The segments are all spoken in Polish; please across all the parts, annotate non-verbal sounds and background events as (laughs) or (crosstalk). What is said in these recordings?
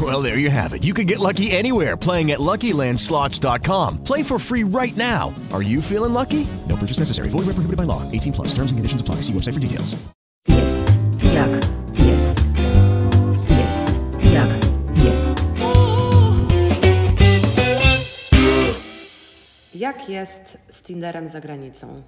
Well, there you have it. You can get lucky anywhere playing at LuckyLandSlots.com. Play for free right now. Are you feeling lucky? No purchase necessary. Void where prohibited by law. 18 plus. Terms and conditions apply. See website for details. Yes. jak Yes. Yes. jak Yes. Jak jest z Tinderem za granicą?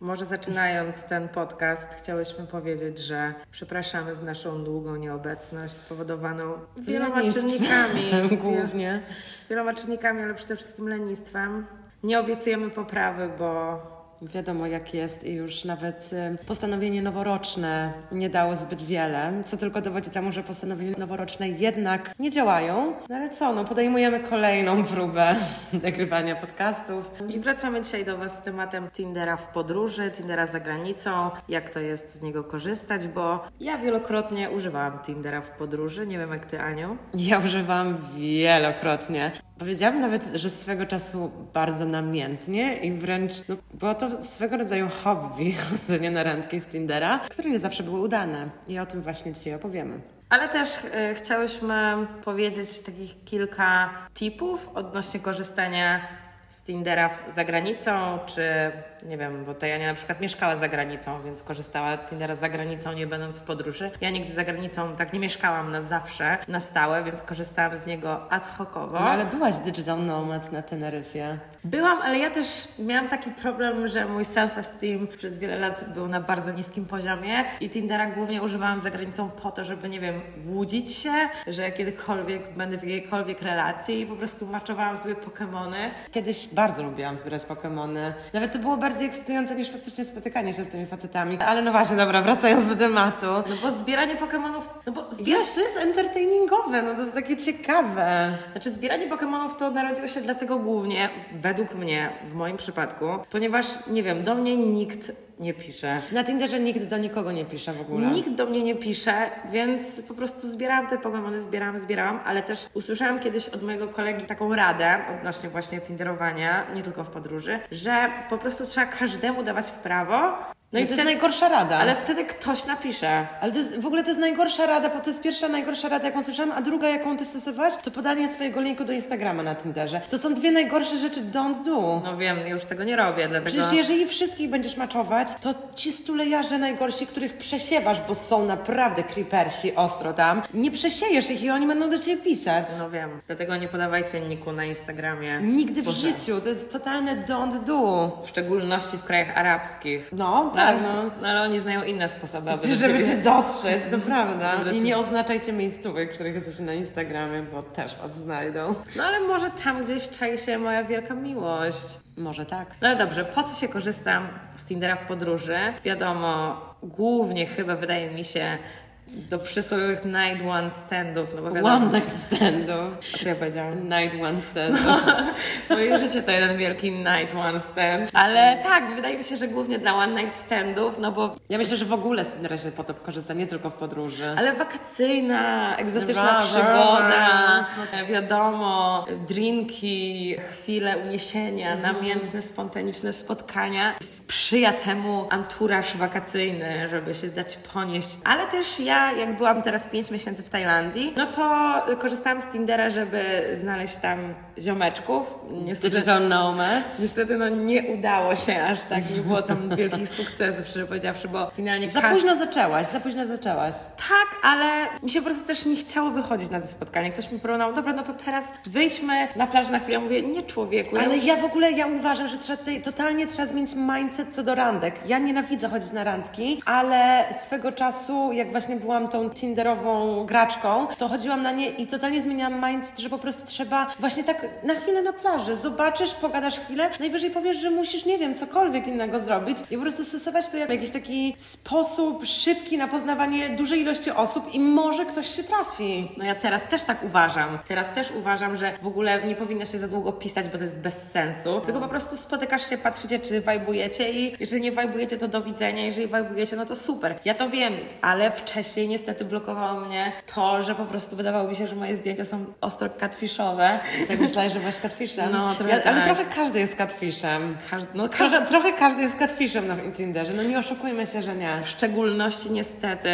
Może zaczynając ten podcast, chciałyśmy powiedzieć, że przepraszamy za naszą długą nieobecność spowodowaną wieloma Lenistwem czynnikami. (laughs) głównie. Wieloma czynnikami, ale przede wszystkim lenistwem. Nie obiecujemy poprawy, bo Wiadomo jak jest i już nawet y, postanowienie noworoczne nie dało zbyt wiele, co tylko dowodzi temu, że postanowienia noworoczne jednak nie działają. No ale co, no podejmujemy kolejną (laughs) próbę nagrywania podcastów. I wracamy dzisiaj do Was z tematem Tindera w podróży, Tindera za granicą, jak to jest z niego korzystać, bo ja wielokrotnie używałam Tindera w podróży, nie wiem jak Ty Aniu. Ja używam wielokrotnie. Powiedziałabym nawet, że swego czasu bardzo namiętnie i wręcz no, było to swego rodzaju hobby (laughs) chodzenie na randki z Tindera, które nie zawsze były udane. I o tym właśnie dzisiaj opowiemy. Ale też e, chciałyśmy powiedzieć takich kilka tipów odnośnie korzystania z Tindera za granicą, czy nie wiem, bo to Jania na przykład mieszkała za granicą, więc korzystała z Tindera za granicą, nie będąc w podróży. Ja nigdy za granicą tak nie mieszkałam na zawsze, na stałe, więc korzystałam z niego ad hocowo. No ale byłaś digital nomad na Teneryfie. Byłam, ale ja też miałam taki problem, że mój self-esteem przez wiele lat był na bardzo niskim poziomie i Tindera głównie używałam za granicą po to, żeby, nie wiem, łudzić się, że kiedykolwiek będę w jakiejkolwiek relacji i po prostu maczowałam sobie Pokemony. Kiedyś bardzo lubiłam zbierać Pokemony. Nawet to było bardziej ekscytujące niż faktycznie spotykanie się z tymi facetami. Ale no właśnie, dobra, wracając do tematu. No bo zbieranie Pokemonów, no bo zbierać... To jest entertainingowe, no to jest takie ciekawe. Znaczy zbieranie Pokemonów to narodziło się dlatego głównie, według mnie, w moim przypadku, ponieważ, nie wiem, do mnie nikt nie pisze. Na Tinderze nikt do nikogo nie pisze w ogóle. Nikt do mnie nie pisze, więc po prostu zbierałam te Pokemony, zbierałam, zbierałam, ale też usłyszałam kiedyś od mojego kolegi taką radę odnośnie właśnie tinderowania, nie tylko w podróży, że po prostu trzeba każdemu dawać w prawo. No i to jest najgorsza rada. Ale wtedy ktoś napisze. Ale to jest, w ogóle to jest najgorsza rada, bo to jest pierwsza najgorsza rada, jaką słyszałam, a druga, jaką ty stosowałaś, to podanie swojego linku do Instagrama na Tinderze. To są dwie najgorsze rzeczy don't do. No wiem, już tego nie robię, dlatego... Przecież jeżeli wszystkich będziesz maczować, to ci stulejarze najgorsi, których przesiewasz, bo są naprawdę creepersi ostro tam, nie przesiejesz ich i oni będą do ciebie pisać. No wiem, dlatego nie podawajcie niku na Instagramie. Nigdy w Boże. życiu, to jest totalne don't do. W szczególności w krajach arabskich. No, ale, tak, no. no ale oni znają inne sposoby, aby Żeby cię dotrzeć, to (laughs) prawda. I nie oznaczajcie miejscówek, w których jesteście na Instagramie, bo też was znajdą. No ale może tam gdzieś czai się moja wielka miłość. Może tak. No ale dobrze, po co się korzysta z Tindera w podróży? Wiadomo, głównie chyba wydaje mi się do przysłowiowych night one standów, no bo wiadomo... One night standów. A co ja powiedziałam? Night one standów. (laughs) Moje życie to jeden wielki night one stand. Ale tak, wydaje mi się, że głównie dla one night standów, no bo... Ja myślę, że w ogóle z Tindera się potem korzysta, nie tylko w podróży. Ale wakacyjna, egzotyczna przygoda, wiadomo, drinki, chwile uniesienia, Mhm. namiętne, spontaniczne spotkania. Sprzyja temu anturaż wakacyjny, żeby się dać ponieść. Ale też ja, jak byłam teraz 5 miesięcy w Tajlandii, no to korzystałam z Tindera, żeby znaleźć tam ziomeczków. Niestety, Digital nomads. Niestety no nie udało się aż tak, nie było tam wielkich sukcesów, szczerze powiedziawszy, bo finalnie... Za późno zaczęłaś, za późno zaczęłaś. Tak, ale mi się po prostu też nie chciało wychodzić na to spotkanie. Ktoś mi proponował, dobra, no to teraz wyjdźmy na plażę na chwilę. Mówię, nie człowieku. Ale ja w ogóle, ja uważam, że trzeba tutaj, totalnie trzeba zmienić mindset co do randek. Ja nienawidzę chodzić na randki, ale swego czasu, jak właśnie byłam tą tinderową graczką, to chodziłam na nie i totalnie zmieniłam mindset, że po prostu trzeba właśnie tak na chwilę na plaży. Zobaczysz, pogadasz chwilę, najwyżej powiesz, że musisz, nie wiem, cokolwiek innego zrobić i po prostu stosować to jak jakiś taki sposób szybki na poznawanie dużej ilości osób i może ktoś się trafi. No ja teraz też tak uważam. Teraz też uważam, że w ogóle nie powinno się za długo pisać, bo to jest bez sensu. Tylko po prostu spotykasz się, patrzycie, czy wajbujecie i jeżeli nie wajbujecie, to do widzenia. Jeżeli wajbujecie, no to super. Ja to wiem, ale wcześniej niestety blokowało mnie to, że po prostu wydawało mi się, że moje zdjęcia są ostro catfishowe. Tak myślałeś, że byłaś catfishem? No, trochę ja, Ale tak. trochę każdy jest catfishem. Każdy, no, Trochę, trochę każdy jest catfishem na Tinderze, no nie oszukujmy się, że nie. w szczególności niestety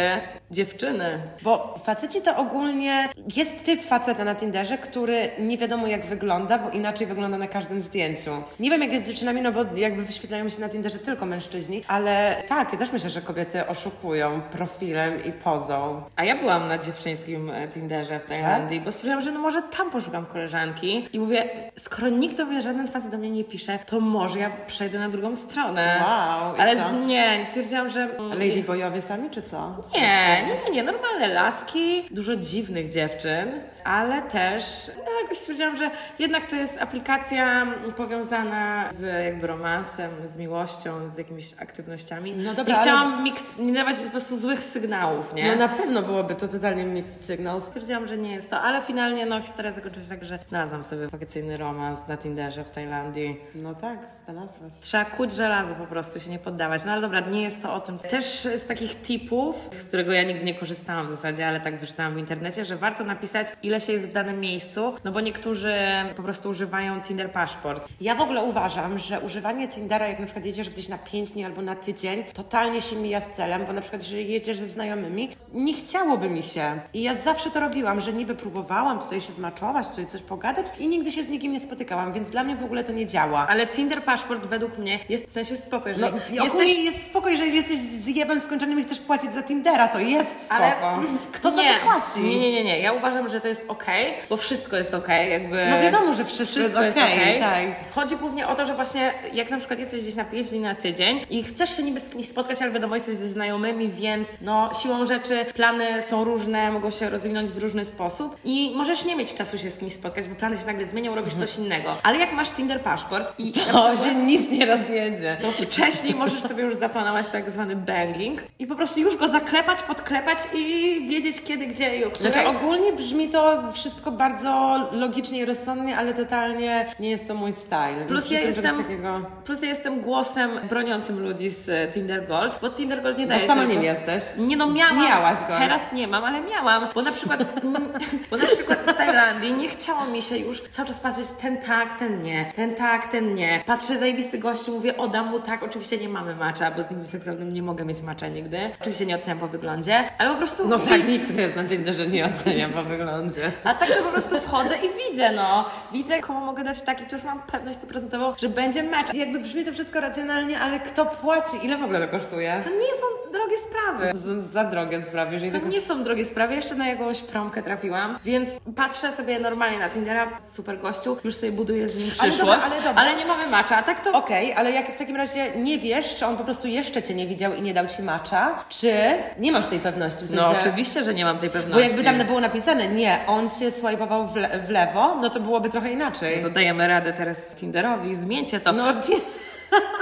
dziewczyny. Bo faceci to ogólnie jest typ faceta na Tinderze, który nie wiadomo jak wygląda, bo inaczej wygląda na każdym zdjęciu. Nie wiem jak jest z dziewczynami, no bo jakby wyświetlają się na Tinderze tylko mężczyźni, ale tak, ja też myślę, że kobiety oszukują profilem i pozą. A ja byłam na dziewczyńskim e, Tinderze w Tajlandii, bo stwierdziłam, że no może tam poszukam koleżanki i mówię, skoro nikt do mnie, żaden facet do mnie nie pisze, to może ja przejdę na drugą stronę. Wow, Ale co? nie, nie stwierdziłam, że... mm, Ladyboyowie sami, czy co? Nie, nie, nie, nie, normalne laski, dużo dziwnych dziewczyn, ale też no, jakoś stwierdziłam, że jednak to jest aplikacja powiązana z jakby romansem, z miłością, z jakimiś aktywnościami. No dobra, nie ale- chciałam mix, nie dawać po prostu złych sygnałów, nie? No na pewno byłoby to totalnie mixed signals. Stwierdziłam, że nie jest to, ale finalnie no historia zakończyła się tak, że znalazłam sobie wakacyjny romans na Tinderze w Tajlandii. No tak, znalazłaś. Trzeba kuć żelazo po prostu, się nie poddawać. No ale dobra, nie jest to o tym. Też z takich tipów, z którego ja nigdy nie korzystałam w zasadzie, ale tak wyczytałam w internecie, że warto napisać, ile się jest w danym miejscu, no bo niektórzy po prostu używają Tinder Paszport. Ja w ogóle uważam, że używanie Tindera, jak na przykład jedziesz gdzieś na 5 dni albo na tydzień, totalnie się mija z celem, bo na przykład jeżeli jedziesz ze znajomymi, nie chciałoby mi się. I ja zawsze to robiłam, że niby próbowałam tutaj się zmaczować, tutaj coś pogadać i nigdy się z nikim nie spotykałam, więc dla mnie w ogóle to nie działa. Ale Tinder Paszport według mnie jest w sensie spoko, jeżeli No, jesteś... jest spoko, jeżeli jesteś z jebem skończonym i chcesz płacić za Tindera, to jest spoko. Ale Kto za nie, to płaci? Nie, nie, nie, nie. Ja uważam, że to jest okej, bo wszystko jest okej, jakby... No wiadomo, że wszystko jest okej, okej. tak. Chodzi głównie o to, że właśnie jak na przykład jesteś gdzieś na 5 dni na tydzień i chcesz się niby z kimś spotkać, ale wiadomo, jesteś ze znajomymi, więc no siłą rzeczy plany są różne, mogą się rozwinąć w różny sposób i możesz nie mieć czasu się z kimś spotkać, bo plany się nagle zmienią, robisz coś innego. Ale jak masz Tinder paszport i To przykład- się nic nie rozjedzie. to wcześniej możesz sobie już zaplanować tak zwany banging i po prostu już go zaklepać, podklepać i wiedzieć kiedy, gdzie i o której. Znaczy ogólnie brzmi to wszystko bardzo logicznie i rozsądnie, ale totalnie nie jest to mój style. Plus ja, jestem, takiego... plus ja jestem głosem broniącym ludzi z e, Tinder Gold, bo Tinder Gold nie daje No sama nim jesteś. Nie no, miałam. Miałaś go. Teraz nie mam, ale miałam, bo na przykład (laughs) bo na przykład w Tajlandii nie chciało mi się już cały czas patrzeć ten tak, ten nie, ten tak, ten nie. Patrzę zajebisty gościu, mówię oddam mu tak, oczywiście nie mamy macza, bo z nim seksualnym nie mogę mieć macza nigdy. Oczywiście nie oceniam po wyglądzie, ale po prostu... No tak, nikt nie jest na Tinderze, nie ocenia po wyglądzie. A tak to po prostu wchodzę i widzę, no. Widzę, komu mogę dać taki, to już mam pewność stuprocentową, że będzie mecz. Jakby brzmi to wszystko racjonalnie, ale kto płaci? Ile w ogóle to kosztuje? To nie są drogie sprawy. Z, za drogie sprawy, jeżeli To tego... nie są drogie sprawy, jeszcze na jakąś promkę trafiłam, więc patrzę sobie normalnie na Tindera, super gościu, już sobie buduję z nim Ale przyszłość, dobra, ale dobra. nie mamy macza, a tak to... Okej, ale jak w takim razie nie wiesz, czy on po prostu jeszcze cię nie widział i nie dał ci macza, czy nie masz tej pewności? W sensie... No oczywiście, że nie mam tej Bo pewności. jakby tam było napisane, nie, on się swajpował w, le- w lewo, no to byłoby trochę inaczej. To dajemy radę teraz Tinderowi, zmieńcie to. No, (laughs)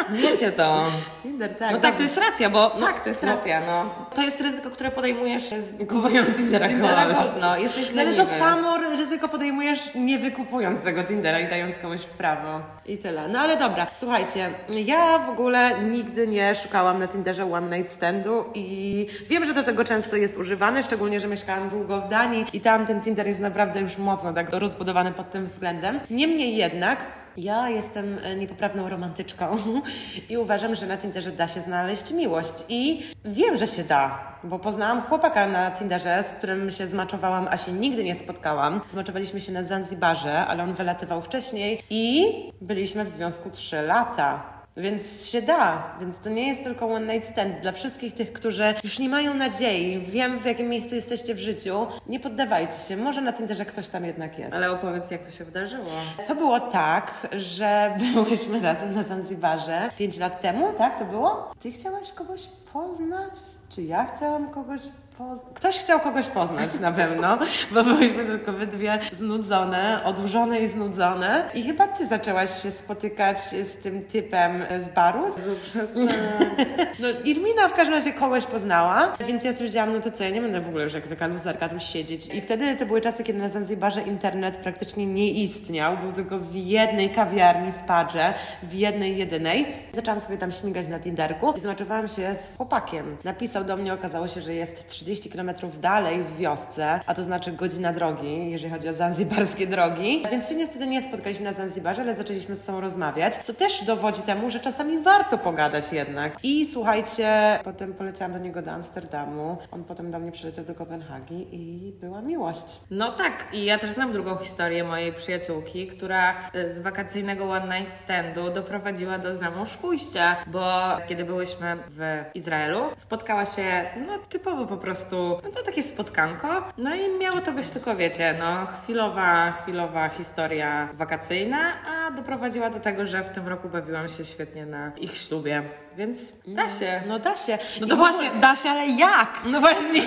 Zmieńcie to. Tinder, tak. No tak, to jest racja, bo No, tak, to jest no. racja, no. To jest ryzyko, które podejmujesz z Kupując Tindera Tindera no. Jesteś No ale to leniwy. samo ryzyko podejmujesz nie wykupując tego Tindera i dając komuś w prawo. I tyle. No ale dobra, słuchajcie, ja w ogóle nigdy nie szukałam na Tinderze one night standu i wiem, że do tego często jest używane, szczególnie, że mieszkałam długo w Danii i tam ten Tinder jest naprawdę już mocno tak rozbudowany pod tym względem. Niemniej jednak Ja jestem e, niepoprawną romantyczką (laughs) i uważam, że na Tinderze da się znaleźć miłość. I wiem, że się da, bo poznałam chłopaka na Tinderze, z którym się zmaczowałam, a się nigdy nie spotkałam. Zmaczowaliśmy się na Zanzibarze, ale on wylatywał wcześniej i byliśmy w związku 3 lata. Więc się da, więc to nie jest tylko one night stand. Dla wszystkich tych, którzy już nie mają nadziei, wiem w jakim miejscu jesteście w życiu, nie poddawajcie się. Może na Tinderze ktoś tam jednak jest. Ale opowiedz, jak to się wydarzyło. To było tak, że (laughs) byłyśmy razem na Zanzibarze 5 lat temu, tak to było? Ty chciałaś kogoś poznać? Czy ja chciałam kogoś? Ktoś chciał kogoś poznać na pewno, bo byłyśmy tylko wy dwie znudzone, odłużone i znudzone. I chyba ty zaczęłaś się spotykać z tym typem z baru. (laughs) No, Irmina w każdym razie kogoś poznała, więc ja stwierdziłam, no to co, ja nie będę w ogóle już jak taka luzerka tu siedzieć. I wtedy to były czasy, kiedy na Zanzibarze internet praktycznie nie istniał. Był tylko w jednej kawiarni w Padrze, w jednej, jedynej. Zaczęłam sobie tam śmigać na Tinderku i zobaczywałam się z chłopakiem. Napisał do mnie, okazało się, że jest 30 km dalej w wiosce, a to znaczy godzina drogi, jeżeli chodzi o zanzibarskie drogi. Więc się niestety nie spotkaliśmy na Zanzibarze, ale zaczęliśmy z sobą rozmawiać, co też dowodzi temu, że czasami warto pogadać jednak. I słuchajcie, potem poleciałam do niego do Amsterdamu, on potem do mnie przyleciał do Kopenhagi i była miłość. No tak, i ja też znam drugą historię mojej przyjaciółki, która e, z wakacyjnego one night standu doprowadziła do znamążpójścia, bo kiedy byłyśmy w Izraelu, spotkała się, no typowo po prostu, no to takie spotkanko, no i miało to być tylko, wiecie, no chwilowa, chwilowa historia wakacyjna, a doprowadziła do tego, że w tym roku bawiłam się świetnie na ich ślubie, więc da się. No da się. No I to w właśnie, ogóle- da się, ale jak? No właśnie.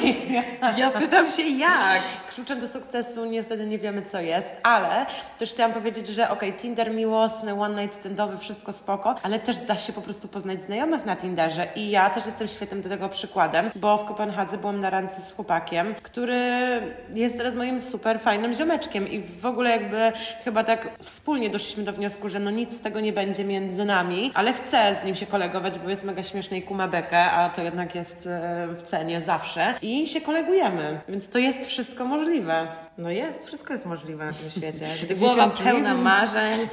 Ja pytam się jak? Kluczem do sukcesu niestety nie wiemy, co jest, ale też chciałam powiedzieć, że okej, Tinder miłosny, one night standowy, wszystko spoko, ale też da się po prostu poznać znajomych na Tinderze i ja też jestem świetnym do tego przykładem, bo w Kopenhadze byłam na randce z chłopakiem, który jest teraz moim super fajnym ziomeczkiem i w ogóle jakby chyba tak wspólnie doszliśmy do wniosku, że no nic z tego nie będzie między nami, ale chcę z nim się kolegować, bo jest mega śmieszny i kuma bekę, a to jednak jest e, w cenie zawsze i się kolegujemy, więc to jest wszystko możliwe. No jest, wszystko jest możliwe na tym świecie. (laughs) Gdy głowa pełna marzeń.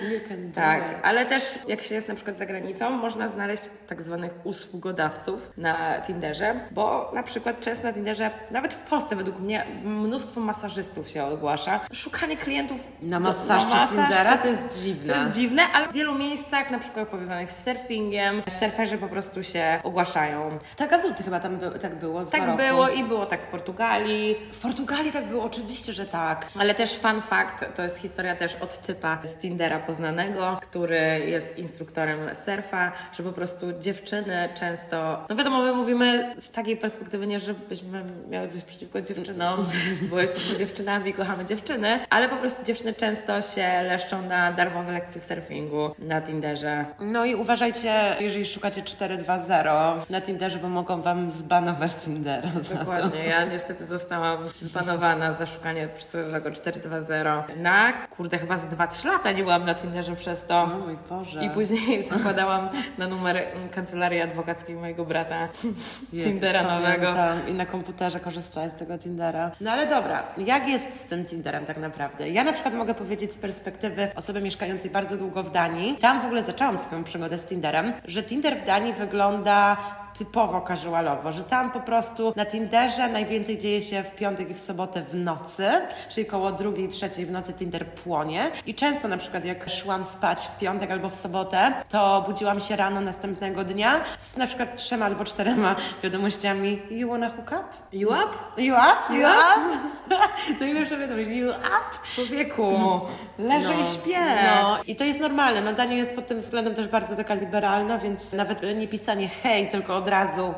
Tak, ale też jak się jest na przykład za granicą, można znaleźć tak zwanych usługodawców na Tinderze, bo na przykład często na Tinderze, nawet w Polsce według mnie, mnóstwo masażystów się ogłasza. Szukanie klientów Na do- masaż przez Tindera to jest dziwne. To jest dziwne, ale w wielu miejscach, na przykład powiązanych z surfingiem, surferzy po prostu się ogłaszają. W Tagazuty chyba tam by, tak było. Tak Maroku. było i było tak w Portugalii. W Portugalii tak było, oczywiście, że tak. Ale też fun fact, to jest historia też od typa z Tindera poznanego, który jest instruktorem surfa, że po prostu dziewczyny często, no wiadomo, my mówimy z takiej perspektywy nie, żebyśmy miały coś przeciwko dziewczynom, bo jesteśmy dziewczynami, kochamy dziewczyny, ale po prostu dziewczyny często się leszczą na darmowe lekcje surfingu na Tinderze. No i uważajcie, jeżeli szukacie 420 na Tinderze, bo mogą wam zbanować Tindera. Dokładnie, ja niestety zostałam zbanowana za szukanie przysłowiowego 420 na, kurde, chyba z 2-3 lata nie byłam na Tinderze przez to. O mój Boże. I później (laughs) zakładałam na numer kancelarii adwokackiej mojego brata (laughs) Jezus, Tindera nowego. pamiętam. I na komputerze korzystałam z tego Tindera. No ale dobra, jak jest z tym Tinderem tak naprawdę? Ja na przykład mogę powiedzieć z perspektywy osoby mieszkającej bardzo długo w Danii. Tam w ogóle zaczęłam swoją przygodę z Tinderem, że Tinder w Danii wygląda typowo casualowo, że tam po prostu na Tinderze najwięcej dzieje się w piątek i w sobotę w nocy, czyli koło drugiej, trzeciej w nocy Tinder płonie i często na przykład jak szłam spać w piątek albo w sobotę, to budziłam się rano następnego dnia z na przykład trzema albo czterema wiadomościami You wanna hook up? You up? You up? You up? (laughs) Najlepsza wiadomość, you up? Człowieku, leżę i śpię. No i to jest normalne. No Dania jest pod tym względem też bardzo taka liberalna, więc nawet nie pisanie hej, tylko od razu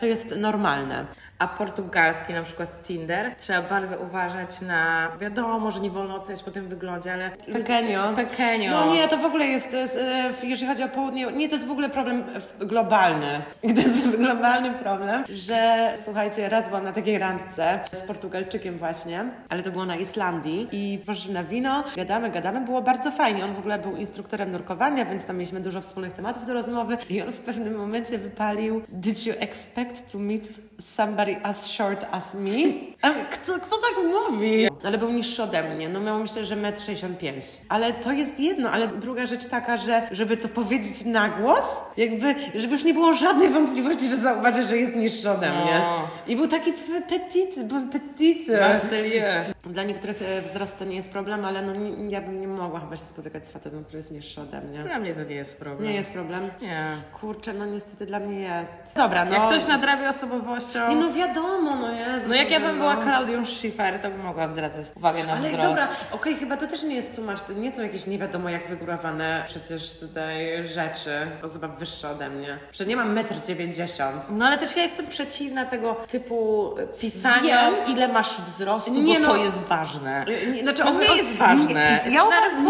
to jest normalne. A portugalski, na przykład Tinder, trzeba bardzo uważać na, wiadomo, że nie wolno oceniać po tym wyglądzie, ale... Pekenio. Pekenio. No nie, to w ogóle jest, jest, e, jeżeli chodzi o południe, nie, to jest w ogóle problem globalny. (laughs) To jest globalny problem, że słuchajcie, raz byłam na takiej randce z Portugalczykiem właśnie, ale to było na Islandii i poszliśmy na wino, gadamy, gadamy, było bardzo fajnie. On w ogóle był instruktorem nurkowania, więc tam mieliśmy dużo wspólnych tematów do rozmowy i on w pewnym momencie wypalił Did you expect to meet somebody as short as me? A kto, kto tak mówi? Ale był niższy ode mnie, no miał myślę, że 1,65 m. Ale to jest jedno, ale druga rzecz taka, że żeby to powiedzieć na głos, jakby, żeby już nie było żadnej wątpliwości, że zauważy, że jest niższy ode mnie. No. I był taki petit, petit. Dla niektórych e, wzrost to nie jest problem, ale no, ja bym nie mogła chyba się spotykać z facetem, który jest niższy ode mnie. Dla mnie to nie jest problem. Nie jest problem? Nie. Kurczę, no niestety dla mnie jest. Dobra, no. Jak ktoś nadrabia osobowością... Nie, no wiadomo, no Jezus. No jak ja bym no. była Klaudią Schiffer, to bym mogła zwracać uwagę na Ale wzrost. dobra, okej, chyba to też nie jest tłumacz, to nie są jakieś nie wiadomo jak wygórowane przecież tutaj rzeczy. Osoba wyższa ode mnie. Że nie mam 1,90 m. No ale też ja jestem przeciwna tego typu pisania, Wiem. ile masz wzrostu, Nie, bo no. to jest ważne. Nie, Znaczy, To on- nie on- jest ważne. nie- Ja uważam,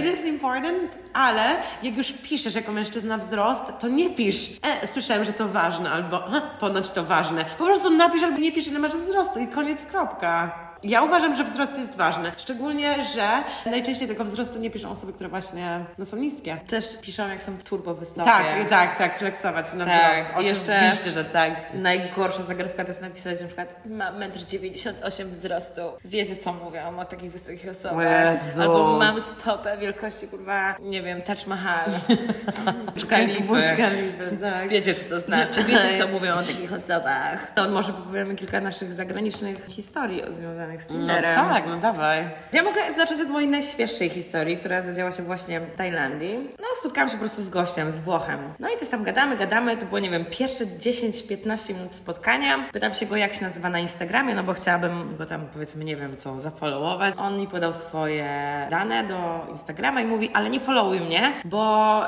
it is important, ale jak już piszesz jako mężczyzna wzrost, to nie pisz, e, słyszałem, że to ważne, albo ponoć to ważne. Po prostu napisz albo nie pisz, ile masz wzrostu i koniec, kropka. Ja uważam, że wzrost jest ważny. Szczególnie, że najczęściej tego wzrostu nie piszą osoby, które właśnie no, są niskie. Też piszą, jak są turbo wysokie. Tak, tak, tak, flexować na Tak, wzrost. i jeszcze- Oczywiście, że tak. Najgorsza zagrywka to jest napisać na przykład mam 1,98 m wzrostu. Wiecie co mówią o takich wysokich osobach. Jezus. Albo mam stopę wielkości kurwa, nie wiem, Taj Mahal. (laughs) Burj Khalifa, tak. Wiecie co to znaczy, wiecie co mówią o takich osobach. To może powiemy kilka naszych zagranicznych historii związanych z No Tinderem. tak, no dawaj. Ja mogę zacząć od mojej najświeższej historii, która zadziała się właśnie w Tajlandii. No, spotkałam się po prostu z gościem, z Włochem. No i coś tam gadamy, gadamy. To było, nie wiem, pierwsze 10-15 minut spotkania. Pytam się go, jak się nazywa na Instagramie, no bo chciałabym go tam, powiedzmy, nie wiem co, zafollowować. On mi podał swoje dane do Instagrama i mówi, ale nie followuj mnie, bo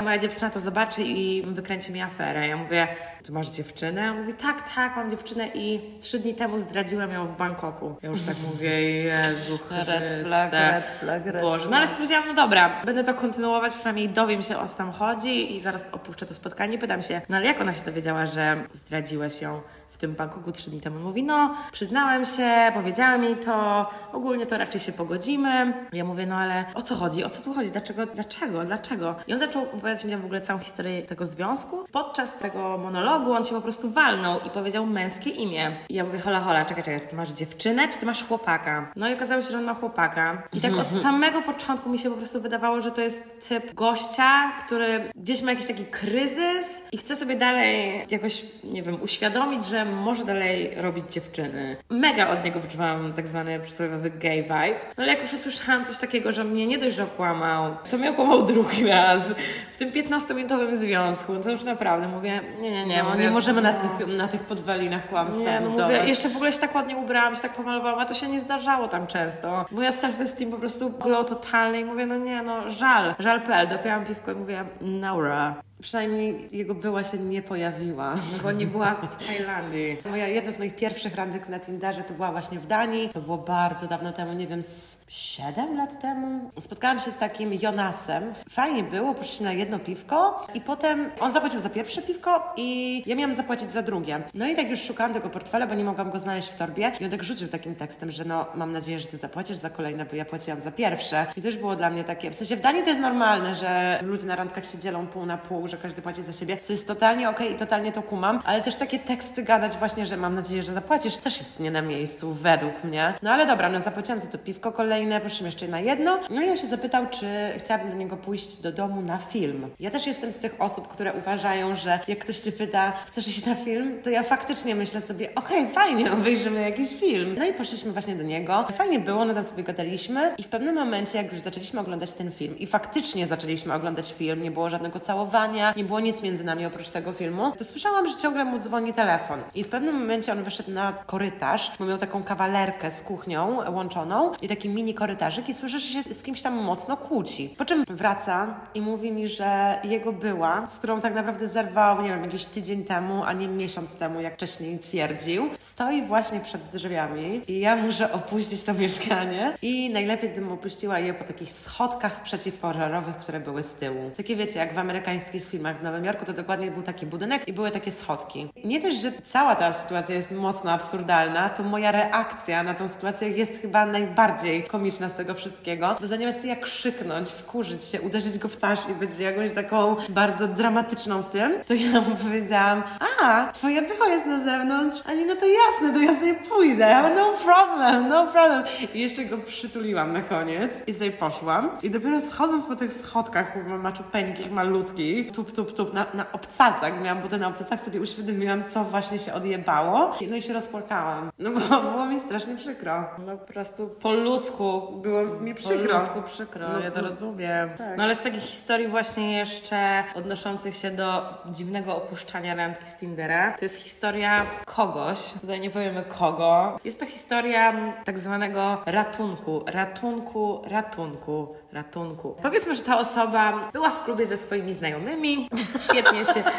moja dziewczyna to zobaczy i wykręci mi aferę. Ja mówię, ty masz dziewczynę? On mówi, tak, tak, mam dziewczynę i trzy dni temu zdradziłem ją w Bangkoku. Ja już tak mówię, Jezu Red Chryste. flag, red flag, red Boże, no ale stwierdziłam, no dobra, będę to kontynuować, przynajmniej dowiem się o co tam chodzi i zaraz opuszczę to spotkanie. Pytam się, no ale jak ona się dowiedziała, że zdradziłeś ją tym Bangkoku trzy dni temu? Mówi, no przyznałem się, powiedziałem jej to, ogólnie to raczej się pogodzimy. Ja mówię, no ale o co chodzi, o co tu chodzi, dlaczego, dlaczego, dlaczego? I on zaczął opowiadać mi w ogóle całą historię tego związku. Podczas tego monologu on się po prostu walnął i powiedział męskie imię. I ja mówię, hola, hola, czekaj, czekaj, czy ty masz dziewczynę, czy ty masz chłopaka? No i okazało się, że on ma chłopaka. I tak od (laughs) samego początku mi się po prostu wydawało, że to jest typ gościa, który gdzieś ma jakiś taki kryzys i chce sobie dalej jakoś, nie wiem, uświadomić, że może dalej robić dziewczyny. Mega od niego wyczuwałam tak zwany przysłowiowy gay vibe. No ale jak już usłyszałam coś takiego, że mnie nie dość, że okłamał, to mnie okłamał drugi (laughs) raz. W tym 15-minutowym związku. To już naprawdę mówię, nie, nie, nie. No, mówię, nie możemy na no. tych, na tych podwalinach kłamstwa Nie, no budować. mówię, jeszcze w ogóle się tak ładnie ubrałam, się tak pomalowałam, a to się nie zdarzało tam często. Moja self-esteem po prostu glow totalny i mówię, no nie, no żal, żal.pl, dopiłam piwko i mówię, Naura. Przynajmniej jego była się nie pojawiła. No bo nie była w Tajlandii. Moja jedna z moich pierwszych randek na Tinderze to była właśnie w Danii. To było bardzo dawno temu, nie wiem, z 7 lat temu. Spotkałam się z takim Jonasem. Fajnie było, poszliśmy na jedno piwko i potem on zapłacił za pierwsze piwko i ja miałam zapłacić za drugie. No i tak już szukałam tego portfela, bo nie mogłam go znaleźć w torbie i on tak rzucił takim tekstem, że no mam nadzieję, że ty zapłacisz za kolejne, bo ja płaciłam za pierwsze. I to już było dla mnie takie, w sensie w Danii to jest normalne, że ludzie na randkach się dzielą pół na pół, że każdy płaci za siebie, co jest totalnie okej i totalnie to kumam, ale też takie teksty gadać właśnie, że mam nadzieję, że zapłacisz, też jest nie na miejscu, według mnie. No ale dobra, no zapłaciłam za to piwko kolejne, poszliśmy jeszcze na jedno, no i on się zapytał, czy chciałabym do niego pójść do domu na film. Ja też jestem z tych osób, które uważają, że jak ktoś cię pyta, chcesz iść na film, to ja faktycznie myślę sobie, okej, fajnie, (laughs) obejrzymy jakiś film. No i poszliśmy właśnie do niego. Fajnie było, no tam sobie gadaliśmy i w pewnym momencie, jak już zaczęliśmy oglądać ten film i faktycznie zaczęliśmy oglądać film, nie było żadnego całowania, nie było nic między nami oprócz tego filmu, to słyszałam, że ciągle mu dzwoni telefon. I w pewnym momencie on wyszedł na korytarz, bo miał taką kawalerkę z kuchnią łączoną i taki mini korytarzyk i słyszę, że się z kimś tam mocno kłóci. Po czym wraca i mówi mi, że jego była, z którą tak naprawdę zerwał, nie wiem, jakiś tydzień temu, a nie miesiąc temu, jak wcześniej twierdził, stoi właśnie przed drzwiami i ja muszę opuścić to mieszkanie i najlepiej, gdybym opuściła je po takich schodkach przeciwpożarowych, które były z tyłu. Takie wiecie, jak w amerykańskich filmach w Nowym Jorku, to dokładnie był taki budynek i były takie schodki. Nie też, że cała ta sytuacja jest mocno absurdalna, to moja reakcja na tą sytuację jest chyba najbardziej komiczna z tego wszystkiego, bo zamiast ja krzyknąć, wkurzyć się, uderzyć go w twarz i być jakąś taką bardzo dramatyczną w tym, to ja mu powiedziałam, a, twoje bycho jest na zewnątrz? Ani no to jasne, to ja sobie pójdę, no problem, no problem. I jeszcze go przytuliłam na koniec i sobie poszłam. I dopiero schodząc po tych schodkach, kurwa, maczupeńkich, malutkich, tup, tup, tup, na, na obcasach, miałam buty na obcasach, sobie uświadomiłam, co właśnie się odjebało. No i się rozpłakałam. No bo (laughs) było mi strasznie przykro. No po prostu po ludzku. Było mi przykro. Po ludzku przykro, No, ja to rozumiem. Tak. No ale z takich historii właśnie jeszcze odnoszących się do dziwnego opuszczania randki z Tindera, to jest historia kogoś, tutaj nie powiemy kogo. Jest to historia tak zwanego ratunku, ratunku, ratunku, ratunku. Powiedzmy, że ta osoba była w klubie ze swoimi znajomymi, świetnie się... (laughs)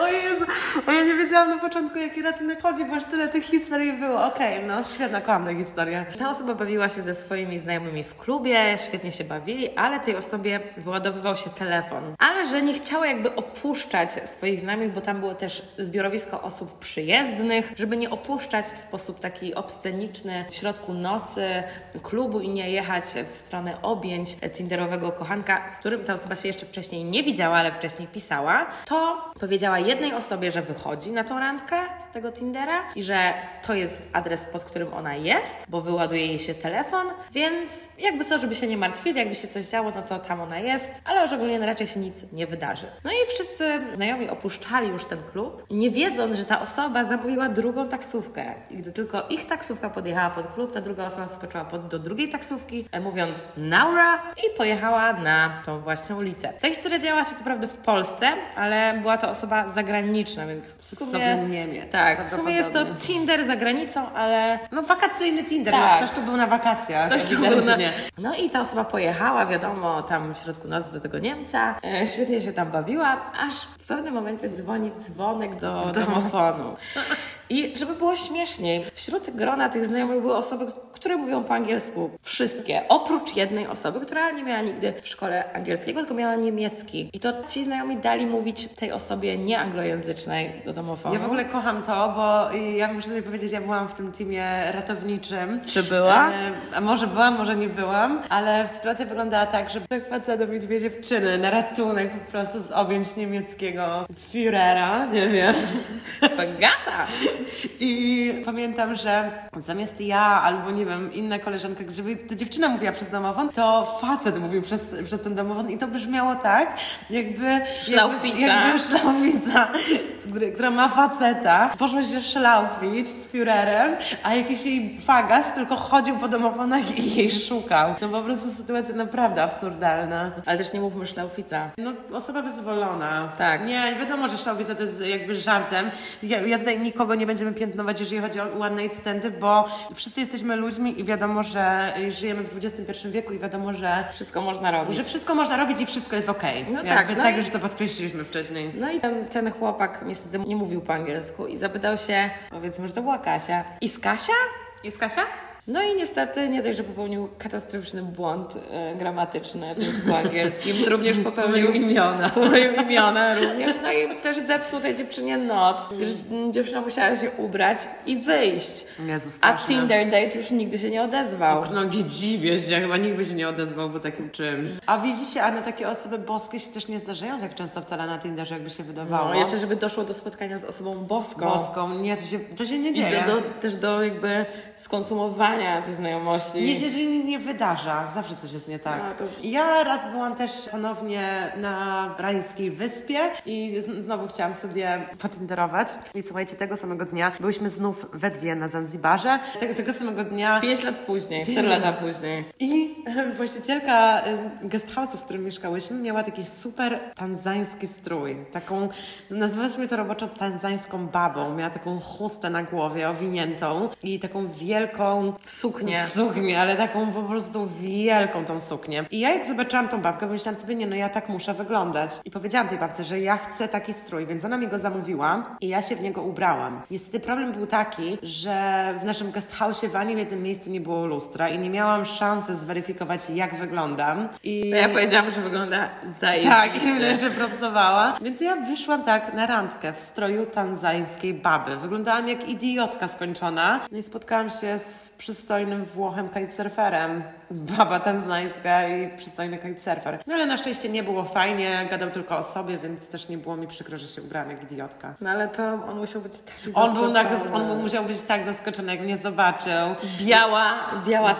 O Jezu, o ja nie wiedziałam na początku, jaki ratunek chodzi, bo już tyle tych historii było. Okej, no świetna, kocham tę historię. Ta osoba bawiła się ze swoimi znajomymi w klubie, świetnie się bawili, ale tej osobie wyładowywał się telefon. Ale że nie chciała jakby opuszczać swoich znajomych, bo tam było też zbiorowisko osób przyjezdnych, żeby nie opuszczać w sposób taki obsceniczny w środku nocy klubu i nie jechać w stronę objęć tinderowego kochanka, z którym ta osoba się jeszcze wcześniej nie widziała, ale wcześniej pisała, to powiedziała jednej osobie, że wychodzi na tą randkę z tego Tindera i że to jest adres, pod którym ona jest, bo wyładuje jej się telefon, więc jakby co, żeby się nie martwili, jakby się coś działo, no to tam ona jest, ale już ogólnie raczej się nic nie wydarzy. No i wszyscy znajomi opuszczali już ten klub, nie wiedząc, że ta osoba zamówiła drugą taksówkę. I gdy tylko ich taksówka podjechała pod klub, ta druga osoba wskoczyła pod, do drugiej taksówki, e, mówiąc Naura i pojechała na tą właśnie ulicę. Ta historia działa się co prawda w Polsce, ale była to osoba zagraniczna, więc w sumie... Niemiec. Tak, w sumie jest to. Tinder za granicą, ale No wakacyjny Tinder, Tak. no ktoś tu był na wakacjach. Ktoś tu był na... No i ta osoba pojechała, wiadomo, tam w środku nocy do tego Niemca. E, świetnie się tam bawiła, aż w pewnym momencie dzwoni dzwonek do domofonu. (laughs) I żeby było śmieszniej, wśród grona tych znajomych były osoby, które mówią po angielsku. Wszystkie. Oprócz jednej osoby, która nie miała nigdy w szkole angielskiego, tylko miała niemiecki. I to ci znajomi dali mówić tej osobie nieanglojęzycznej do domofonu. Ja w ogóle kocham to, bo ja muszę sobie powiedzieć, ja byłam w tym teamie ratowniczym. Czy była? E, a może byłam, może nie byłam, ale sytuacja wyglądała tak, że facedowi dwie dziewczyny na ratunek po prostu z objęć niemieckiego Führera, nie wiem. (laughs) Fagasa! I pamiętam, że zamiast ja albo nie wiem, inna koleżanka, żeby to dziewczyna mówiła przez domofon, to facet mówił przez, przez ten domofon i to brzmiało tak, jakby... Szlaufica. Jakby, jakby szlaufica, która ma faceta, poszła się szlaufić z Führerem, a jakiś jej fagas tylko chodził po domofonach i jej szukał. No po prostu sytuacja naprawdę absurdalna. Ale też nie mówmy szlaufica. No, osoba wyzwolona. Tak. Nie, wiadomo, że szlaufica to jest jakby żartem. Ja, ja tutaj nikogo nie będziemy piętnować, jeżeli chodzi o one night standy, bo wszyscy jesteśmy ludźmi i wiadomo, że żyjemy w XXI wieku i wiadomo, że Wszystko można robić. że wszystko można robić i wszystko jest okej. No Jakby tak, no tak i- już to podkreśliliśmy wcześniej. No i ten, ten chłopak niestety nie mówił po angielsku i zapytał się, powiedzmy, że to była Kasia. I z Kasia? Jest Kasia? No i niestety nie dość, że popełnił katastroficzny błąd e, gramatyczny w języku angielskim, to również (laughs) popełnił imiona. (laughs) Pomylił imiona również. No i też zepsuł tej dziewczynie noc, mm, dziewczyna musiała się ubrać i wyjść. Jezu, A straszne. Tinder date już nigdy się nie odezwał. No nie dziwię się, chyba nikt by się nie odezwał po takim czymś. A widzicie, a na takie osoby boskie się też nie zdarzają tak często wcale na Tinderze, jakby się wydawało. No, jeszcze żeby doszło do spotkania z osobą boską. Boską, nie, to się, to się nie I dzieje. do, do, też do jakby skonsumowania tej znajomości. Nie się nie, nie wydarza, zawsze coś jest nie tak. No, to- Ja raz byłam też ponownie na Rajskiej Wyspie i znowu chciałam sobie potinderować. I słuchajcie, tego samego dnia byliśmy znów we dwie na Zanzibarze. Tego, tego samego dnia Pięć lat później, cztery lat. lata później. I e, właścicielka e, guesthouse'u, w którym mieszkałyśmy, miała taki super tanzański strój. Taką, nazwaliśmy to roboczo tanzańską babą. Miała taką chustę na głowie owiniętą i taką wielką Suknię. Suknię, ale taką po prostu wielką tą suknię. I ja jak zobaczyłam tą babkę, pomyślałam sobie, nie no ja tak muszę wyglądać. I powiedziałam tej babce, że ja chcę taki strój, więc ona mi go zamówiła i ja się w niego ubrałam. Niestety problem był taki, że w naszym guest house w ani jednym miejscu nie było lustra i nie miałam szansy zweryfikować jak wyglądam. I No ja powiedziałam, że wygląda zajebiście. tak, i jeszcze propsowała. Więc ja wyszłam tak na randkę w stroju tanzańskiej baby. Wyglądałam jak idiotka skończona. No i spotkałam się z przystojnym Włochem kitesurferem. Baba tanzańska i przystojny kitesurfer. No ale na szczęście nie było fajnie, gadał tylko o sobie, więc też nie było mi przykro, że się ubrałam jak idiotka. No ale to on musiał być taki On, był tak, zaskoczony. on musiał być tak zaskoczony, jak mnie zobaczył. Biała, biała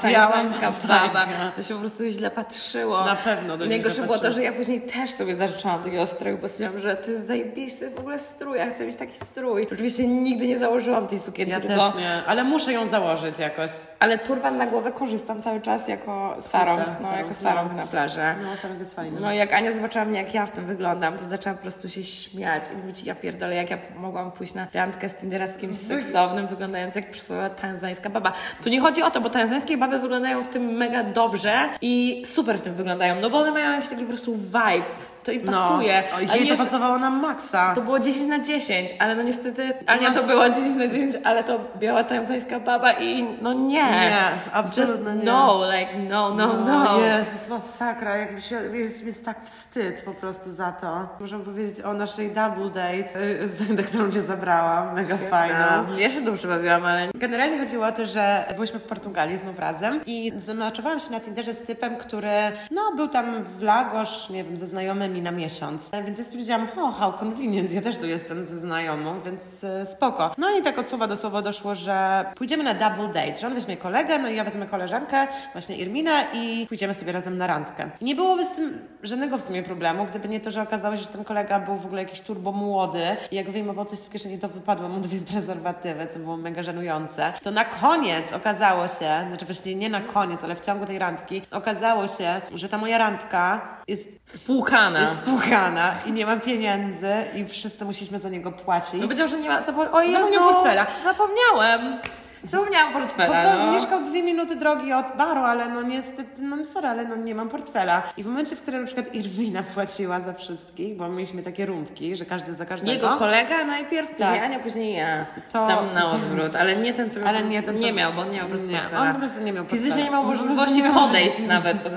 masakra. baba. To się po prostu źle patrzyło. Na pewno do Najgorsze było to, że ja później też sobie zażyczyłam takiego stroju, bo stwierdziłam, że to jest zajebisty w ogóle strój, ja chcę mieć taki strój. Oczywiście nigdy nie założyłam tej sukienki, Ja tylko... też nie, ale muszę ją założyć jakoś. Ale turban na głowę korzystam cały czas jako sarong, no, sarong, jako sarong no. na plaży. No, sarong jest fajny. No jak Ania zobaczyła mnie, jak ja w tym wyglądam, to zaczęła po prostu się śmiać i mówić, ja pierdolę, jak ja mogłam pójść na randkę z Tindera z kimś seksownym, wyglądając jak przysłowiowa tanzańska baba. Tu nie chodzi o to, bo tanzańskie baby wyglądają w tym mega dobrze i super w tym wyglądają, no bo one mają jakiś taki po prostu vibe. To im pasuje. No, jej to pasowało na maksa. to było 10 na 10, ale no niestety Ania to Nas- było 10 na 10, ale to biała tanzańska baba i no nie. Nie, absolutnie Just nie. no, like no, no, no. Jezus, masakra, jakby się, jest, jest tak wstyd po prostu za to. Muszę powiedzieć o naszej double date, (laughs) z- na którą cię zabrałam, mega fajna. No, ja się dobrze bawiłam, ale Generalnie chodziło o to, że byliśmy w Portugalii znów razem i zamaczowałam się na Tinderze z typem, który no był tam w Lagos, nie wiem, ze znajomymi na miesiąc. Więc ja stwierdziłam, oh, how convenient, ja też tu jestem ze znajomą, więc e, spoko. No i tak od słowa do słowa doszło, że pójdziemy na double date, że on weźmie kolegę, no i ja wezmę koleżankę, właśnie Irminę i pójdziemy sobie razem na randkę. I nie byłoby z tym żadnego w sumie problemu, gdyby nie to, że okazało się, że ten kolega był w ogóle jakiś turbo młody i jak wyjmował coś z kieszeni, to wypadły mu dwie (laughs) prezerwatywy, co było mega żenujące. To na koniec okazało się, znaczy właściwie nie na koniec, ale w ciągu tej randki, okazało się, że ta moja randka jest spłukana. jest spłukana i nie mam pieniędzy i wszyscy musieliśmy za niego płacić. No powiedział, że nie ma. Zapom- o Jezu, Zapomniał portfela. Zapomniałem. Zapomniałam Po portfela. prostu No. mieszkał dwie minuty drogi od baru, ale no niestety, no sorry, ale no nie mam portfela. I w momencie, w którym na przykład Irwina płaciła za wszystkich, bo mieliśmy takie rundki, że każdy za każdego. Jego kolega najpierw, później Tak. Ania, później ja. To-. Tam na odwrót, ale nie ten, co Ale nie ten, co- nie miał, bo on nie miał po prostu Nie, portfela. on po prostu nie miał portfela. Fizycznie nie miał po możliwości podejść nawet pod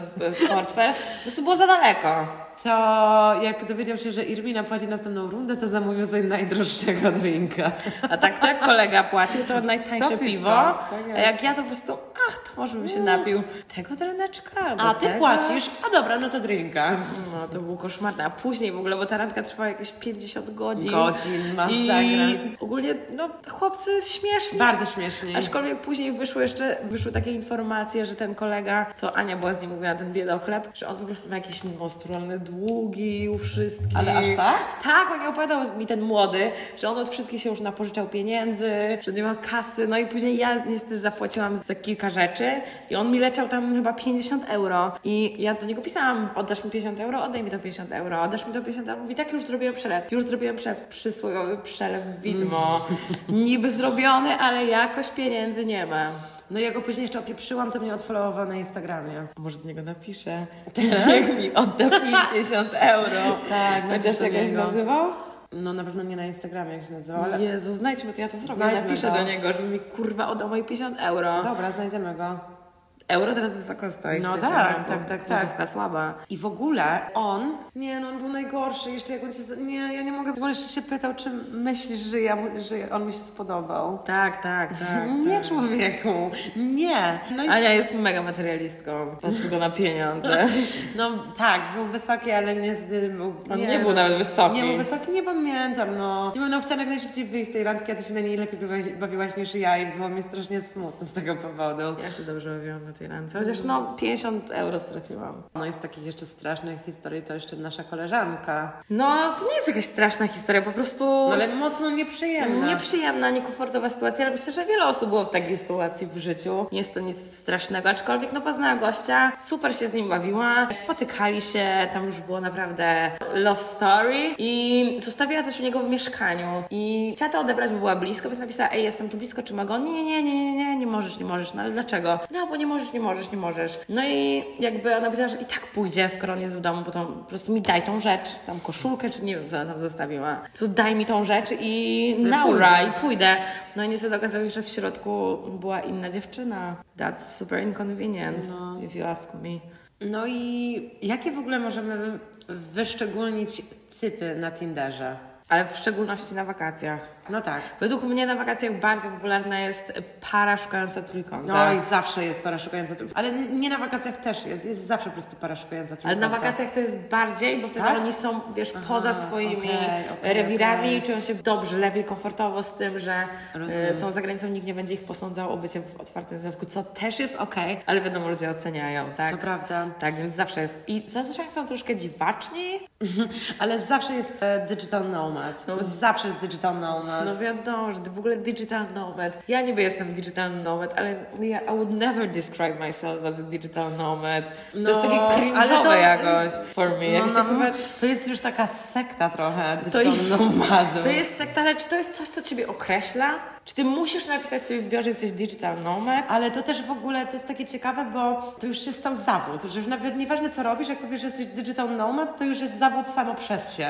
portfel. Po prostu było za daleko. To jak dowiedział się, że Irwina płaci następną rundę, to zamówił sobie najdroższego drinka. A tak to jak kolega płacił, to (laughs) najtańsze To piwo. tak a jak ja to po prostu, ach, to może bym się napił tego dreneczka A ty tego. płacisz? A dobra, no to drinka. No to było koszmarne. A później w ogóle, bo ta randka trwała jakieś 50 godzin. Godzin, masakra. I ogólnie, no chłopcy śmieszni. Bardzo śmiesznie. Aczkolwiek później wyszły jeszcze, wyszły takie informacje, że ten kolega, co Ania była z nim mówiła, ten biedoklep, że on po prostu ma jakieś monstrualne długi u wszystkich. Ale aż tak? Tak, on nie opowiadał mi ten młody, że on od wszystkich się już napożyczał pieniędzy, że nie ma kasy, no i później ja niestety zapłaciłam za kilka rzeczy i on mi leciał tam chyba 50 euro i ja do niego pisałam, oddasz mi 50 euro, oddaj mi to 50 euro, oddasz mi to 50 euro, mówi tak już zrobiłem przelew, już zrobiłem przelew, przysłowiowy przelew widmo, niby zrobiony, ale jakoś pieniędzy nie ma. No ja go później jeszcze opieprzyłam, to mnie odfollowował na Instagramie. Może do niego napiszę. (laughs) Niech mi odda 50 (laughs) euro. Tak, Pamiętasz napiszę jak do on się niego. nazywał? No na pewno nie na Instagramie, jak się nazywa, ale... Jezu, znajdźmy to, ja to zrobię. Znajdźmy Napiszę go. do niego, żeby mi kurwa oddał moje 50 euro. Dobra, znajdziemy go. Euro teraz wysoko stoi. w No sensie, tak, bo tak, tak, Złotówka tak. słaba. I w ogóle on, nie no, on był najgorszy, jeszcze jak on się, nie, ja nie mogę, bo jeszcze się pytał, czy myślisz, że, ja, że on mi się spodobał. Tak, tak, (laughs) tak. Nie tak. człowieku, nie. No, Ania jest mega materialistką. Patrzy go na pieniądze. (laughs) no tak, był wysoki, ale nie był, On nie był nawet wysoki. Nie był wysoki, nie pamiętam, no. Nie no chciałam jak najszybciej wyjść z tej randki, a ty się na niej lepiej bawiłaś, bawiłaś niż ja i było mi strasznie smutno z tego powodu. Ja się dobrze bawiłam na tej ręce. Chociaż no 50 euro straciłam. No i z takich jeszcze strasznych historii to jeszcze nasza koleżanka. No to nie jest jakaś straszna historia, po prostu... No ale mocno nieprzyjemna. Nieprzyjemna, niekomfortowa sytuacja, ale myślę, że wiele osób było w takiej sytuacji w życiu. Nie jest to nic strasznego, aczkolwiek no poznała gościa, super się z nim bawiła, spotykali się, tam już było naprawdę love story i zostawiła coś u niego w mieszkaniu i chciała to odebrać, bo była blisko, więc napisała, ej, jestem tu blisko, czy mogę? Nie, nie, nie, nie, nie, nie możesz, nie możesz, no ale dlaczego? No, bo nie możesz, nie możesz, nie możesz. No i jakby ona powiedziała, że i tak pójdzie, skoro on jest w domu, bo to po prostu mi daj tą rzecz, tam koszulkę, czy nie wiem, co ona tam zostawiła. To daj mi tą rzecz i Sobie naura, pójdę. i pójdę. No i niestety okazało się, że w środku była inna dziewczyna. That's super inconvenient, if you ask me. No i jakie w ogóle możemy wyszczególnić typy na Tinderze? Ale w szczególności na wakacjach. No tak. Według mnie na wakacjach bardzo popularna jest para szukająca trójkąta. No i zawsze jest para szukająca trójkąta. Ale nie na wakacjach też jest. Jest zawsze po prostu para szukająca Ale trójkąta. na wakacjach to jest bardziej, bo wtedy Tak? oni są, wiesz, poza swoimi okej, okej, rewirami, okej. czują się dobrze, lepiej, komfortowo z tym, że Rozumiem. e, są za granicą, nikt nie będzie ich posądzał o bycie w otwartym związku, co też jest okej, ale wiadomo, ludzie oceniają, tak? To prawda. Tak, więc zawsze jest. I zazwyczaj są troszkę dziwaczni. (laughs) Ale zawsze jest e, digital nomad. Zawsze jest digital nomad. No wiadomo, że w ogóle digital nomad. Ja niby jestem digital nomad, ale ja, I would never describe myself as a digital nomad. To jest takie No, ale cringe'owe to- jakoś for me. No, no, tak mówię, to jest już taka sekta trochę digital nomadów. To jest sekta, ale czy to jest coś, co Ciebie określa? Czy Ty musisz napisać sobie w biurze, że jesteś digital nomad? Ale to też w ogóle to jest takie ciekawe, bo to już się stał zawód, że już nawet nieważne co robisz, jak powiesz, że jesteś digital nomad, to już jest zawód samo przez się.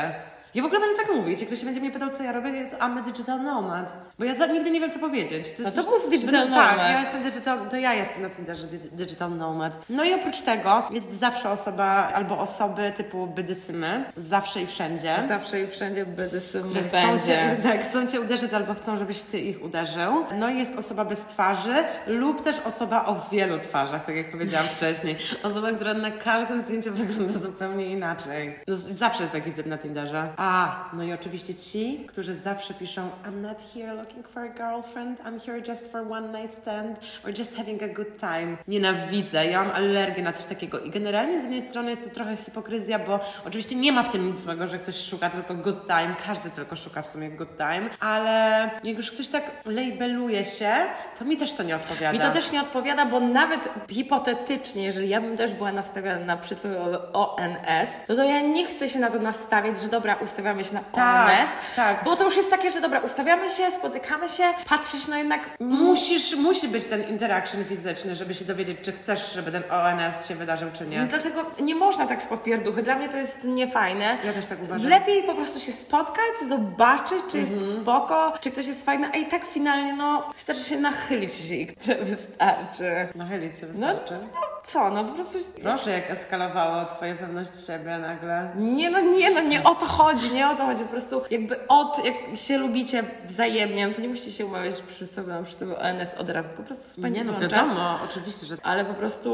Ja w ogóle będę tak mówić, jak ktoś będzie mnie pytał, co ja robię, jest I'm a digital nomad. Bo ja za, nigdy nie wiem, co powiedzieć. To No to mów digital będę- Tak, nomad. ja jestem digital, to ja jestem na Tinderze di- digital nomad. No i oprócz tego jest zawsze osoba, albo osoby typu bydysymy, zawsze i wszędzie. Zawsze i wszędzie które chcą będzie. cię, (laughs) tak, chcą cię uderzyć albo chcą, żebyś ty ich uderzył. No i jest osoba bez twarzy lub też osoba o wielu twarzach, tak jak powiedziałam (laughs) wcześniej. Osoba, która na każdym zdjęciu wygląda zupełnie inaczej. No, zawsze jest taki typ na Tinderze. A, no i oczywiście ci, którzy zawsze piszą I'm not here looking for a girlfriend, I'm here just for one night stand or just having a good time. Nienawidzę, ja mam alergię na coś takiego i generalnie z jednej strony jest to trochę hipokryzja, bo oczywiście nie ma w tym nic złego, że ktoś szuka tylko good time, każdy tylko szuka w sumie good time, ale jak już ktoś tak labeluje się, to mi też to nie odpowiada. Mi to też nie odpowiada, bo nawet hipotetycznie, jeżeli ja bym też była nastawiona na przysłowiowy ONS, no to ja nie chcę się na to nastawiać, że dobra, ustawiamy się na Tak, ONS, tak. bo to już jest takie, że dobra, ustawiamy się, spotykamy się, patrzysz, no jednak Musisz, musi być ten interaction fizyczny, żeby się dowiedzieć, czy chcesz, żeby ten ONS się wydarzył, czy nie. No Dlatego nie można tak z podpierduchy. Dla mnie to jest niefajne. Ja też tak uważam. Lepiej po prostu się spotkać, zobaczyć, czy jest Mhm. spoko, czy ktoś jest fajny, a i tak finalnie, no, wystarczy się nachylić i tyle wystarczy. Nachylić się No, wystarczy. no co, no po prostu... Proszę, jak eskalowało twoja pewność siebie nagle. Nie no, nie no, nie o to chodzi, nie o to chodzi. Po prostu jakby od, jak się lubicie wzajemnie, no to nie musicie się umawiać przy sobie, przy sobie ONS od razu, po prostu spędzić Nie no, wiadomo, czas. oczywiście, że Ale po prostu,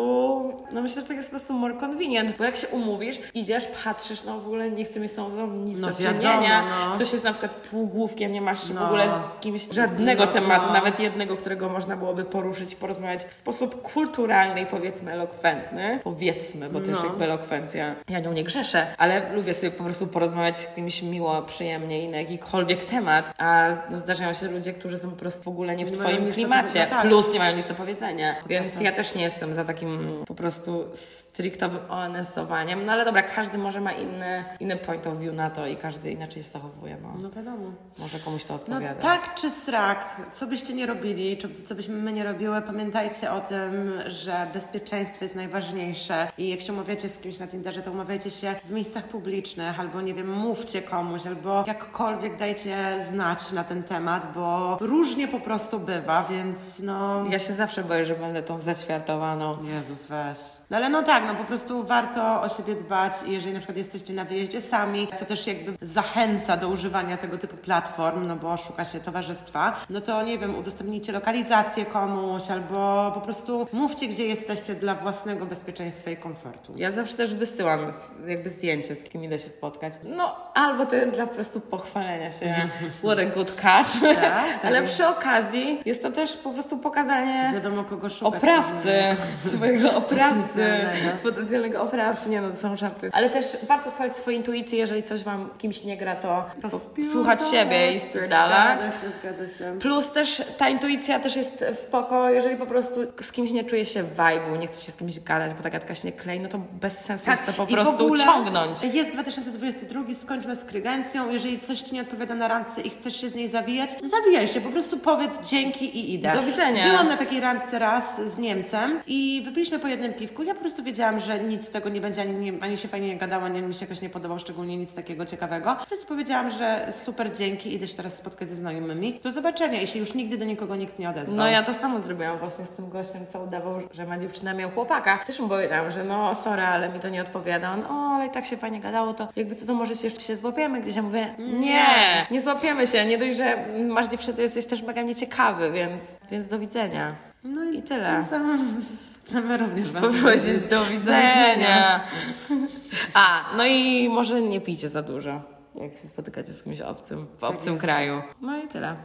no myślę, że tak jest po prostu more convenient, bo jak się umówisz, idziesz, patrzysz, no w ogóle nie chcę mieć z tą nic No do wiadomo, czynienia. no. Ktoś jest na przykład półgłówkiem, nie masz w No. ogóle z kimś żadnego No, tematu, no. nawet jednego, którego można byłoby poruszyć, porozmawiać w sposób kulturalny i powiedzmy elokwentny. Powiedzmy, bo też No. jakby elokwencja, ja nią nie grzeszę, ale lubię sobie po prostu porozmawiać kimś miło, przyjemnie i na jakikolwiek temat, a no, zdarzają się ludzie, którzy są po prostu w ogóle nie w Nie twoim klimacie, tak. plus nie mają nic do powiedzenia, więc prawda. ja też nie jestem za takim po prostu striktowym ONS-owaniem, no ale dobra, każdy może ma inny, inny point of view na to i każdy inaczej się zachowuje, no. no wiadomo. Może komuś to No odpowiada. tak czy srak, co byście nie robili, czy co byśmy my nie robiły, pamiętajcie o tym, że bezpieczeństwo jest najważniejsze i jak się umawiacie z kimś na Tinderze, to umawiajcie się w miejscach publicznych, albo nie wiem, mówcie komuś, albo jakkolwiek dajcie znać na ten temat, bo różnie po prostu bywa, więc no... Ja się zawsze boję, że będę tą zaćwiartowaną. Jezus, weź. No ale no tak, no po prostu warto o siebie dbać i jeżeli na przykład jesteście na wyjeździe sami, co też jakby zachęca do używania tego typu platform, no bo szuka się towarzystwa, no to nie wiem, udostępnijcie lokalizację komuś albo po prostu mówcie, gdzie jesteście dla własnego bezpieczeństwa i komfortu. Ja zawsze też wysyłam jakby zdjęcie, z kim idę się spotkać. No, albo to jest dla po prostu pochwalenia się, (laughs) what a good catch, tak (laughs) ale jest. przy okazji jest to też po prostu pokazanie Wiadomo, kogo szukać. oprawcy, pewnie. (laughs) swojego oprawcy, Potencjalnego. potencjalnego oprawcy, nie no, to są żarty. Ale też warto słuchać swojej intuicji, jeżeli coś Wam kimś nie gra, to, to słuchać siebie i spierdalać. Zgadza się, zgadza się. Plus też ta intuicja też jest spoko, jeżeli po prostu z kimś nie czuje się vibe'u, nie chce się z kimś gadać, bo ta gadka się nie klei, no to bez sensu jest to po Tak, i prostu ciągnąć. Jest 2022, skończmy z krygencją. Jeżeli coś Ci nie odpowiada na randce i chcesz się z niej zawijać, zawijaj się, po prostu powiedz dzięki i idę. Do widzenia. Byłam na takiej randce raz z Niemcem i wypiliśmy po jednym piwku. Ja po prostu wiedziałam, że nic z tego nie będzie, ani, ani się fajnie nie gadało, ani mi się jakoś nie podobał, szczególnie nic takiego ciekawego. Po prostu powiedziałam, że super, dzięki, idę się teraz spotkać ze znajomymi. Do zobaczenia i się już nigdy do nikogo nikt nie odezwał. No ja to samo zrobiłam właśnie z tym gościem, co udawał, że ma dziewczynę, miał chłopaka. Też mu powiedziałam, że no sorry, ale mi to nie odpowiada. On, o, ale i tak się fajnie gadało, to jakby co, to może się jeszcze się złapiemy gdzieś. Ja mówię, nie, nie złapiemy się. Nie dość, że masz dziewczynę, to jesteś też mega nieciekawy, więc, więc do widzenia. No I tyle. To samo chcemy również Wam Powiedzieć do widzenia. A, no i może nie pijcie za dużo, jak się spotykacie z kimś obcym, w obcym jest. kraju. No i tyle.